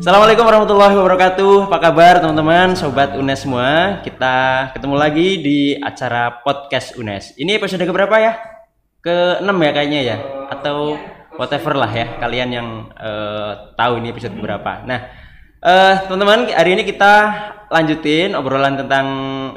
Assalamualaikum warahmatullahi wabarakatuh. Apa kabar teman-teman, sobat UNES semua? Kita ketemu lagi di acara podcast UNES. Ini episode keberapa ya? Ke 6 ya kayaknya ya? Atau whatever lah ya, kalian yang eh, tahu ini episode berapa. Nah, eh, teman-teman, hari ini kita lanjutin obrolan tentang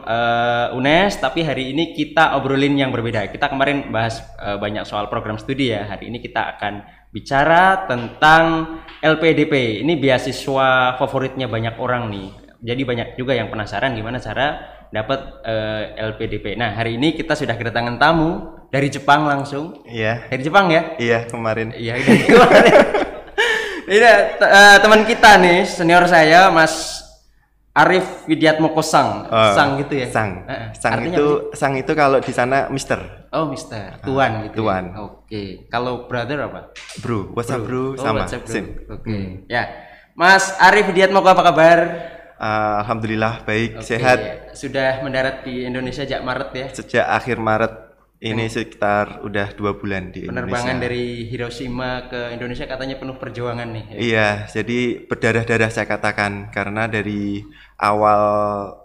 eh, UNES, tapi hari ini kita obrolin yang berbeda. Kita kemarin bahas eh, banyak soal program studi ya. Hari ini kita akan bicara tentang LPDP. Ini beasiswa favoritnya banyak orang nih. Jadi banyak juga yang penasaran gimana cara dapat eh, LPDP. Nah, hari ini kita sudah kedatangan tamu dari Jepang langsung. Iya, Dari Jepang ya? iya kemarin. Iya, dari kemarin. Ini eh, teman kita nih, senior saya Mas Arif Widiatmoko Sang. Oh, Sang gitu ya? Sang. Eh. Sang Artinya itu apa sang itu kalau di sana Mister. Oh, Mister. Tuan gitu. ya? tuan. Oke. Kalau brother apa? Bro, what's up bro? Oh, Sama. WhatsApp group. Sim. Oke. Ya. Mas Arif Widiatmoko apa kabar? Ah, Alhamdulillah baik, Oke, sehat. Sudah mendarat di Indonesia sejak Maret ya. Sejak akhir Maret ini sekitar udah dua bulan di Penerbangan Indonesia. dari Hiroshima ke Indonesia katanya penuh perjuangan nih. ya. Iya, jadi berdarah-darah saya katakan karena dari awal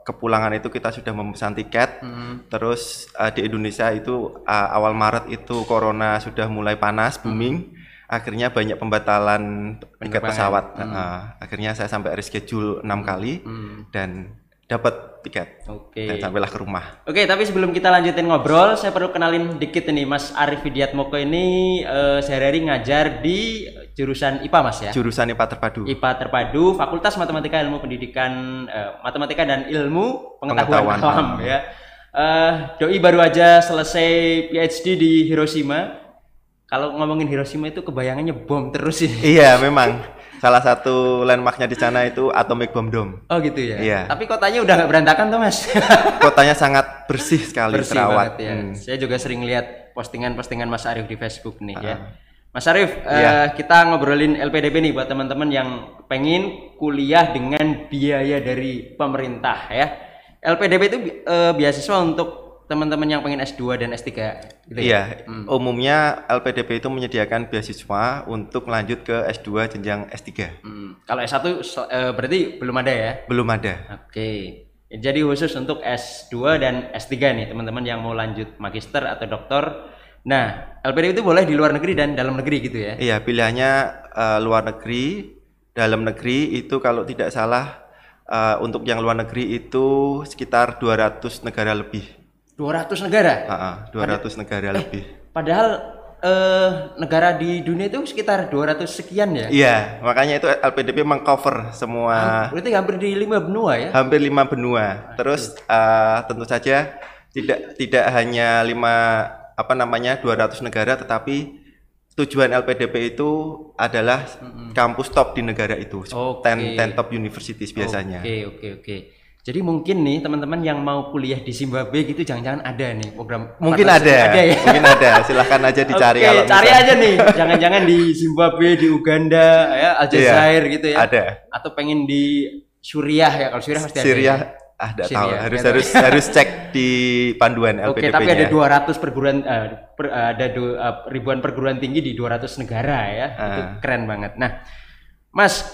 kepulangan itu kita sudah memesan tiket. Hmm. Terus eh, di Indonesia itu eh, awal Maret itu corona sudah mulai panas, booming. Akhirnya banyak pembatalan tiket pesawat. Eh, akhirnya saya sampai reschedule enam kali Hmm. dan dapat tiket Oke. dan sampailah ke rumah. Oke, tapi sebelum kita lanjutin ngobrol, saya perlu kenalin dikit ini Mas Arif Widiatmoko ini eh, sehari-hari ngajar di jurusan IPA Mas ya. Jurusan IPA terpadu. IPA terpadu Fakultas Matematika Ilmu Pendidikan eh, Matematika dan Ilmu Pengetahuan, Pengetahuan Alam ya. Eh, Doi baru aja selesai PhD di Hiroshima. Kalau ngomongin Hiroshima itu kebayangannya bom terus sih. iya, memang salah satu landmarknya di sana itu Atomic Bomb Dome. Oh gitu ya. Iya. Tapi kotanya udah nggak berantakan tuh mas. Kotanya sangat bersih sekali, Bersih terawat. banget ya. Hmm. Saya juga sering lihat postingan-postingan Mas Arif di Facebook nih ya. Ah. Mas Arif, eh, Iya. kita ngobrolin LPDP nih buat teman-teman yang pengen kuliah dengan biaya dari pemerintah ya. LPDP itu eh, beasiswa untuk teman-teman yang pengen S2 dan S3 gitu ya. Iya, umumnya LPDP itu menyediakan beasiswa untuk lanjut ke S2 jenjang S3. Hmm, Kalau S1 sel- eh, berarti belum ada ya? Belum ada. Oke. Jadi khusus untuk S2 dan S3 nih teman-teman yang mau lanjut magister atau doktor. Nah, LPDP itu boleh di luar negeri dan dalam negeri gitu ya. Iya, pilihannya eh, luar negeri, dalam negeri itu kalau tidak salah eh, untuk yang luar negeri itu sekitar 200 negara lebih. 200 negara. Ah, ah, 200 negara lebih. Padahal eh, negara di dunia itu sekitar 200 sekian ya. Iya, makanya itu LPDP mengcover semua Berarti hampir di lima benua ya. hampir lima benua. Terus eh, tentu saja tidak tidak hanya lima apa namanya 200 negara, tetapi tujuan LPDP itu adalah kampus top di negara itu, Oke. 10 10 top universities biasanya. Oke, oke, oke. Jadi mungkin nih teman-teman yang mau kuliah di Zimbabwe gitu jangan-jangan ada nih program Mungkin ada, Ada ya. mungkin ada. Silahkan aja dicari Oke, kalau cari misal- aja nih. Jangan-jangan di Zimbabwe, di Uganda, ya Aljazair gitu ya. Ada. Atau pengen di Suriah ya. Kalau Suriah pasti ada. Syria, ya. ah, tahu. Harus harus harus cek di panduan Oke, LPDP-nya. tapi ada 200 perguruan eh, per- eh, ada du- eh, ribuan perguruan tinggi di 200 negara ya. Itu Ah. keren banget. Nah, Mas,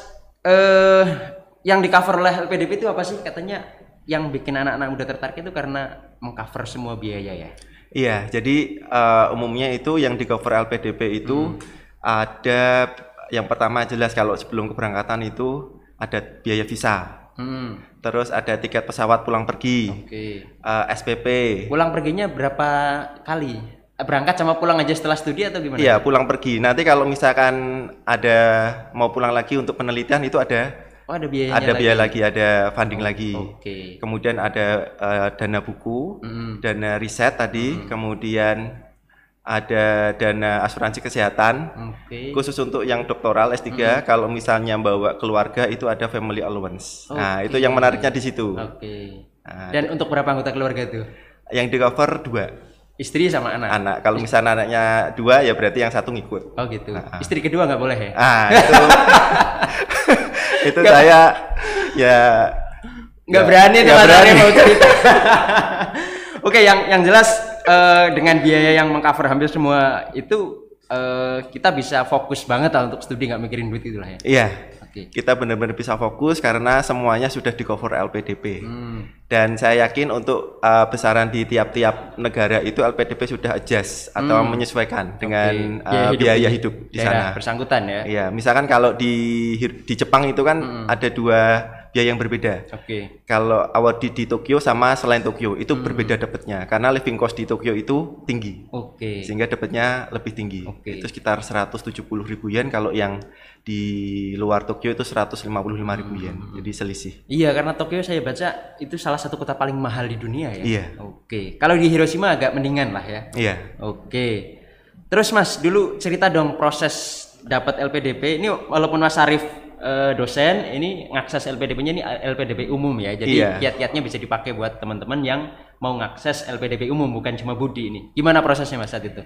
eh yang di cover oleh LPDP itu apa sih? Katanya yang bikin anak-anak muda tertarik itu karena mengcover semua biaya ya. Iya, jadi eh, umumnya itu yang di cover LPDP itu ada yang pertama jelas kalau sebelum keberangkatan itu ada biaya visa, Hmm. terus ada tiket pesawat pulang pergi, Oke. eh, SPP. Pulang perginya berapa kali? Berangkat sama pulang aja setelah studi atau gimana? Iya, pulang pergi. Nanti kalau misalkan ada mau pulang lagi untuk penelitian itu ada Oh, ada biayanya ada lagi. biaya lagi, ada funding lagi. Oke. Kemudian ada eh, dana buku, Mm-mm. dana riset tadi, kemudian ada dana asuransi kesehatan. Oke. Khusus untuk yang doktoral S3, kalau misalnya bawa keluarga itu ada family allowance. Nah, itu yang menariknya di situ. Oke. Nah, Dan untuk berapa anggota keluarga itu? yang di cover dua Istri sama anak. anak. Kalau misalnya anaknya dua, ya berarti yang satu ngikut. Oh gitu. Istri kedua nggak boleh ya? Ah, itu itu saya ya Nggak ya, berani tuh nggak Mas berani. Arya mau cerita. Oke, yang yang jelas eh, dengan biaya yang mengcover hampir semua itu eh, kita bisa fokus banget lah untuk studi nggak mikirin duit itulah ya. Iya. Oke. Kita benar-benar bisa fokus karena semuanya sudah di cover LPDP. Hmm. Dan saya yakin untuk uh, besaran di tiap-tiap negara itu LPDP sudah adjust atau menyesuaikan dengan uh, biaya hidup di daerah sana. bersangkutan ya. Iya, misalkan kalau di di Jepang itu kan ada dua biaya yang berbeda. Oke. Kalau award di, di Tokyo sama selain Tokyo itu Hmm. berbeda dapatnya karena living cost di Tokyo itu tinggi Oke. sehingga dapatnya lebih tinggi. Oke. Itu sekitar 170 ribu yen kalau yang di luar Tokyo itu 155 ribu yen. Hmm. Jadi selisih. Iya, karena Tokyo saya baca itu salah satu kota paling mahal di dunia ya. Iya. Oke. Kalau di Hiroshima agak mendingan lah ya. Iya. Oke. Terus Mas, dulu cerita dong proses dapat LPDP. Ini walaupun Mas Arif eh, dosen, ini ngakses LPDP-nya ini LPDP umum ya. Jadi Iya. kiat-kiatnya bisa dipakai buat teman-teman yang mau ngakses LPDP umum bukan cuma Budi ini. Gimana prosesnya Mas saat itu?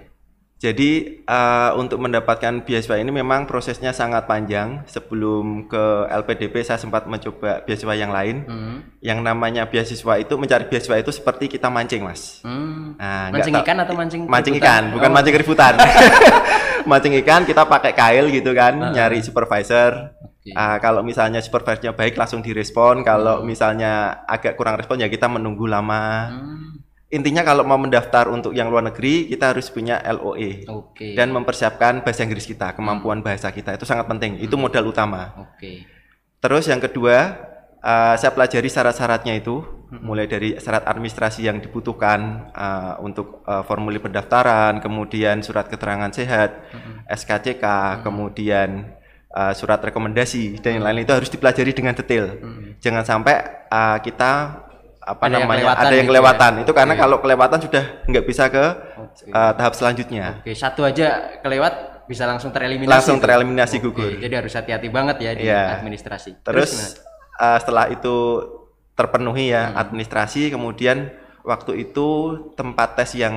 Jadi eh, untuk mendapatkan beasiswa ini memang prosesnya sangat panjang. Sebelum ke LPDP saya sempat mencoba beasiswa yang lain. Hmm. Yang namanya beasiswa itu mencari beasiswa itu seperti kita mancing, Mas. Hmm. Nah, mancing ikan atau mancing mancing keributan? ikan, bukan Oh. mancing keributan. mancing ikan kita pakai kail gitu kan, nyari supervisor. Oke. Ah, kalau misalnya supervisornya baik langsung direspon, kalau Hmm. misalnya agak kurang respon ya kita menunggu lama. Hmm. Intinya kalau mau mendaftar untuk yang luar negeri kita harus punya LOE Oke. dan mempersiapkan bahasa Inggris kita, kemampuan bahasa kita itu sangat penting. Itu modal utama. Oke. Terus yang kedua, uh, saya pelajari syarat-syaratnya itu, mulai dari syarat administrasi yang dibutuhkan uh, untuk uh, formulir pendaftaran, kemudian surat keterangan sehat, SKCK, kemudian uh, surat rekomendasi dan yang lain itu harus dipelajari dengan detail. Jangan sampai uh, kita apa Ada yang namanya kelewatan ada yang gitu ya? kelewatan. Itu karena Oke. kalau kelewatan sudah nggak bisa ke Oke. uh, tahap selanjutnya. Oke, satu aja kelewat bisa langsung tereliminasi. Langsung tereliminasi Oke, gugur. Jadi harus hati-hati banget ya di Iya. administrasi. Terus gimana? uh, setelah itu terpenuhi ya Hmm. administrasi, kemudian waktu itu tempat tes yang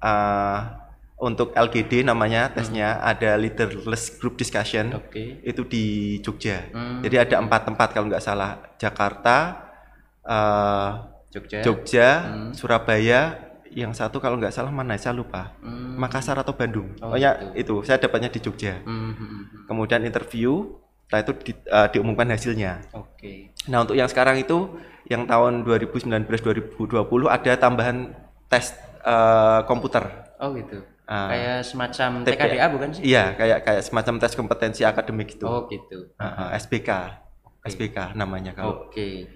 uh, untuk LGD namanya tesnya ada leaderless group discussion Hmm. Oke. itu di Jogja. Hmm. Jadi ada empat tempat kalau nggak salah Jakarta, uh, Jogja. Jogja, Hmm. Surabaya, yang satu kalau nggak salah mana saya lupa. Hmm. Makassar atau Bandung. Oh, Pokoknya itu saya dapatnya di Jogja. Hmm, hmm, hmm. Kemudian interview, setelah itu di- uh, diumumkan hasilnya. Oke. Nah untuk yang sekarang itu yang tahun 2019-2020 ada tambahan tes eh, komputer. Oh gitu. Ah. Kayak semacam TP. TKDA bukan sih? Iya kayak kayak semacam tes kompetensi akademik itu. Oh gitu. Ah, ah, SBK, SBK namanya kalau. Oke.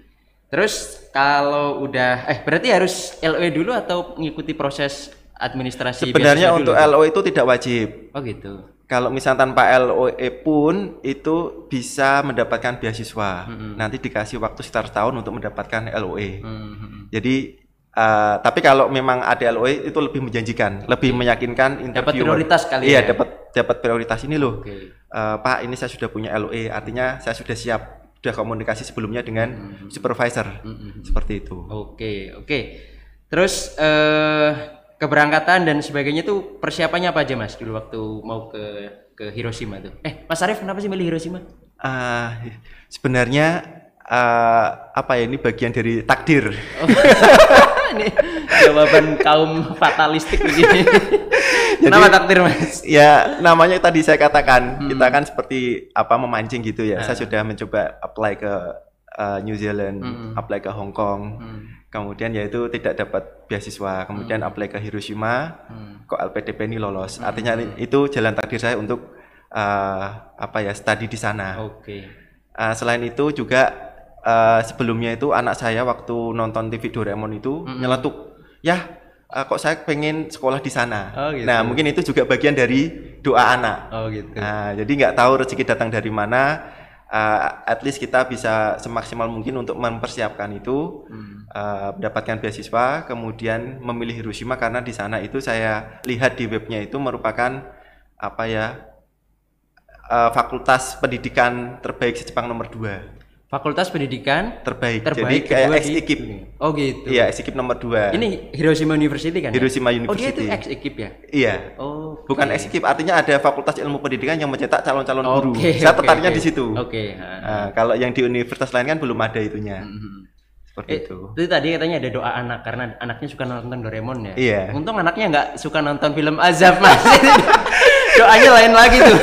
Terus kalau udah eh berarti harus LOE dulu atau mengikuti proses administrasi Sebenarnya untuk dulu? LO itu tidak wajib. Oh gitu. Kalau misalnya tanpa LOE pun itu bisa mendapatkan beasiswa. Nanti dikasih waktu sekitar tahun untuk mendapatkan LOE. Hmm, hmm, hmm. Jadi eh, tapi kalau memang ada LOE itu lebih menjanjikan, lebih meyakinkan Dapat interviewer. prioritas kali Iya, ya? dapat dapat prioritas ini loh. Oke. Eh, Pak, ini saya sudah punya LOE, artinya saya sudah siap, sudah komunikasi sebelumnya dengan supervisor. Hmm, Seperti itu. Oke, oke. Terus eh keberangkatan dan sebagainya tuh persiapannya apa aja Mas dulu waktu mau ke ke Hiroshima tuh? Eh, Mas Arief kenapa sih milih Hiroshima? Ah, sebenarnya eh, apa ya ini bagian dari takdir. Oh. Ini jawaban kaum fatalistik begini. Kenapa takdir Mas? ya namanya tadi saya katakan Hmm. kita kan seperti apa memancing gitu ya. Saya sudah mencoba apply ke uh, New Zealand, Hmm. apply ke Hong Kong. Kemudian ya itu tidak dapat beasiswa. Kemudian apply ke Hiroshima. Hmm. Kok LPDP ini lolos. Artinya itu jalan takdir saya untuk uh, apa ya studi di sana. Oke. Uh, selain itu juga uh, sebelumnya itu anak saya waktu nonton TV Doraemon itu nyeletuk, ya uh, kok saya pengen sekolah di sana. Oh, gitu. Nah mungkin itu juga bagian dari doa anak. Oh gitu. Nah, jadi nggak tahu rezeki datang dari mana. uh, at least kita bisa semaksimal mungkin untuk mempersiapkan itu, Hmm. uh, mendapatkan beasiswa, kemudian memilih Hiroshima karena di sana itu saya lihat di webnya itu merupakan apa ya uh, fakultas pendidikan terbaik se-Jepang nomor 2 Fakultas Pendidikan terbaik. terbaik Jadi kayak ex ekip. Oh gitu. Iya, ex ekip nomor 2. Ini Hiroshima University kan? ya? Hiroshima Oh dia University. itu ex ekip ya? Iya. Oh. Bukan oke. ex ekip, artinya ada fakultas ilmu pendidikan yang mencetak calon-calon guru. Oke, Saya oke, tertariknya oke. di situ. Oke. ha. Nah, kalau yang di universitas lain kan belum ada itunya. Mhm. Seperti Eh, itu. itu tadi katanya ada doa anak karena anaknya suka nonton Doraemon ya. Iya. Untung anaknya nggak suka nonton film azab mas. Doanya lain lagi tuh.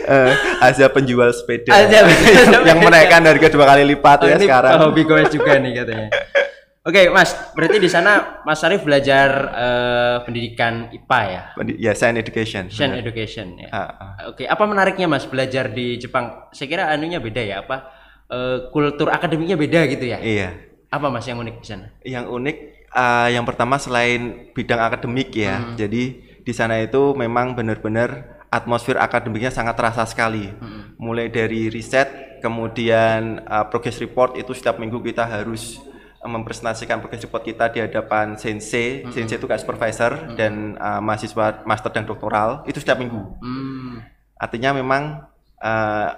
Eh, ada penjual sepeda Ada penjual yang menaikkan harga dua kali lipat Oh, ya ini sekarang. hobi goes juga nih katanya. Oke, Mas. Berarti di sana Mas Arif belajar eh, pendidikan IPA ya, Ya, science education. Science benar. Education ya. Ah, ah. Oke, apa menariknya Mas belajar di Jepang? Saya kira anunya beda ya, apa eh, kultur akademiknya beda gitu ya? Iya. Apa Mas yang unik di sana? Yang unik uh, yang pertama selain bidang akademik ya. Hmm. Jadi di sana itu memang benar-benar atmosfer akademiknya sangat terasa sekali. Hmm. Mulai dari riset, kemudian uh, progress report itu setiap minggu kita harus uh, mempresentasikan progress report kita di hadapan sensei. Hmm. Sensei itu kayak supervisor dan uh, mahasiswa master dan doktoral itu setiap minggu. Hmm. Artinya memang uh,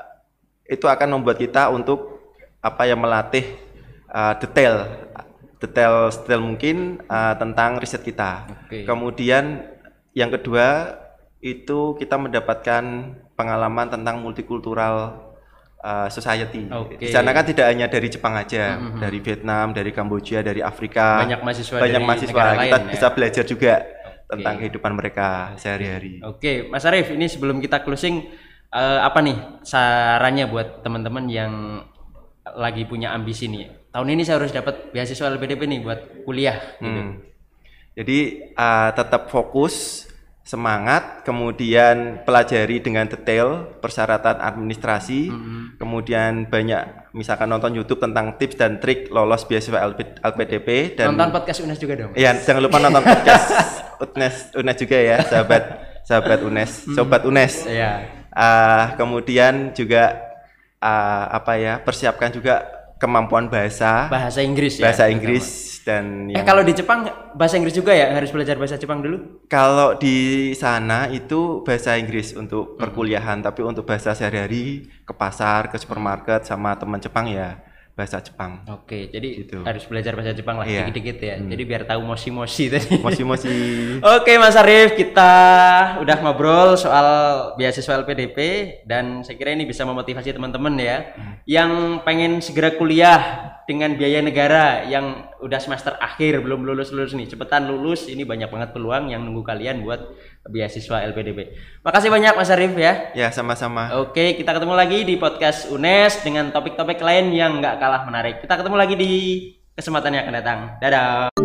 itu akan membuat kita untuk apa ya melatih uh, detail detail detail mungkin uh, tentang riset kita. Oke. Kemudian yang kedua itu kita mendapatkan pengalaman tentang multikultural uh, society. Oke. Di sana kan tidak hanya dari Jepang aja, dari Vietnam, dari Kamboja, dari Afrika. Banyak mahasiswa banyak dari mahasiswa. kita lain, ya. bisa belajar juga tentang kehidupan mereka sehari-hari. Oke, Mas Arif, ini sebelum kita closing, eh, apa nih sarannya buat teman-teman yang lagi punya ambisi nih? Tahun ini saya harus dapat beasiswa LPDP nih buat kuliah. Gitu. Hmm. Jadi uh, tetap fokus, semangat, kemudian pelajari dengan detail persyaratan administrasi, kemudian banyak misalkan nonton YouTube tentang tips dan trik lolos beasiswa LP, LPDP dan Nonton podcast UNES juga dong. ya jangan lupa nonton podcast UNES UNES juga ya, sahabat sahabat UNES, sobat UNES. Iya. Ah, kemudian juga ah, apa ya persiapkan juga kemampuan bahasa Bahasa Inggris ya. bahasa. Inggris dan Eh yang kalau di Jepang bahasa Inggris juga ya harus belajar bahasa Jepang dulu. Kalau di sana itu bahasa Inggris untuk perkuliahan, tapi untuk bahasa sehari-hari ke pasar, ke supermarket sama teman Jepang ya bahasa Jepang. Oke, jadi Gitu. harus belajar bahasa Jepang lah Iya. dikit-dikit ya. Jadi biar tahu moshi-moshi tadi. Mosi-mosi. Oke Mas Arif, kita udah ngobrol soal beasiswa LPDP dan saya kira ini bisa memotivasi teman-teman ya yang pengen segera kuliah dengan biaya negara yang udah semester akhir belum lulus lulus nih cepetan lulus ini banyak banget peluang yang nunggu kalian buat beasiswa LPDP. Makasih banyak Mas Arif ya. ya sama-sama. Oke, kita ketemu lagi di podcast UNES dengan topik-topik lain yang nggak kalah menarik. Kita ketemu lagi di kesempatan yang akan datang. Dadah.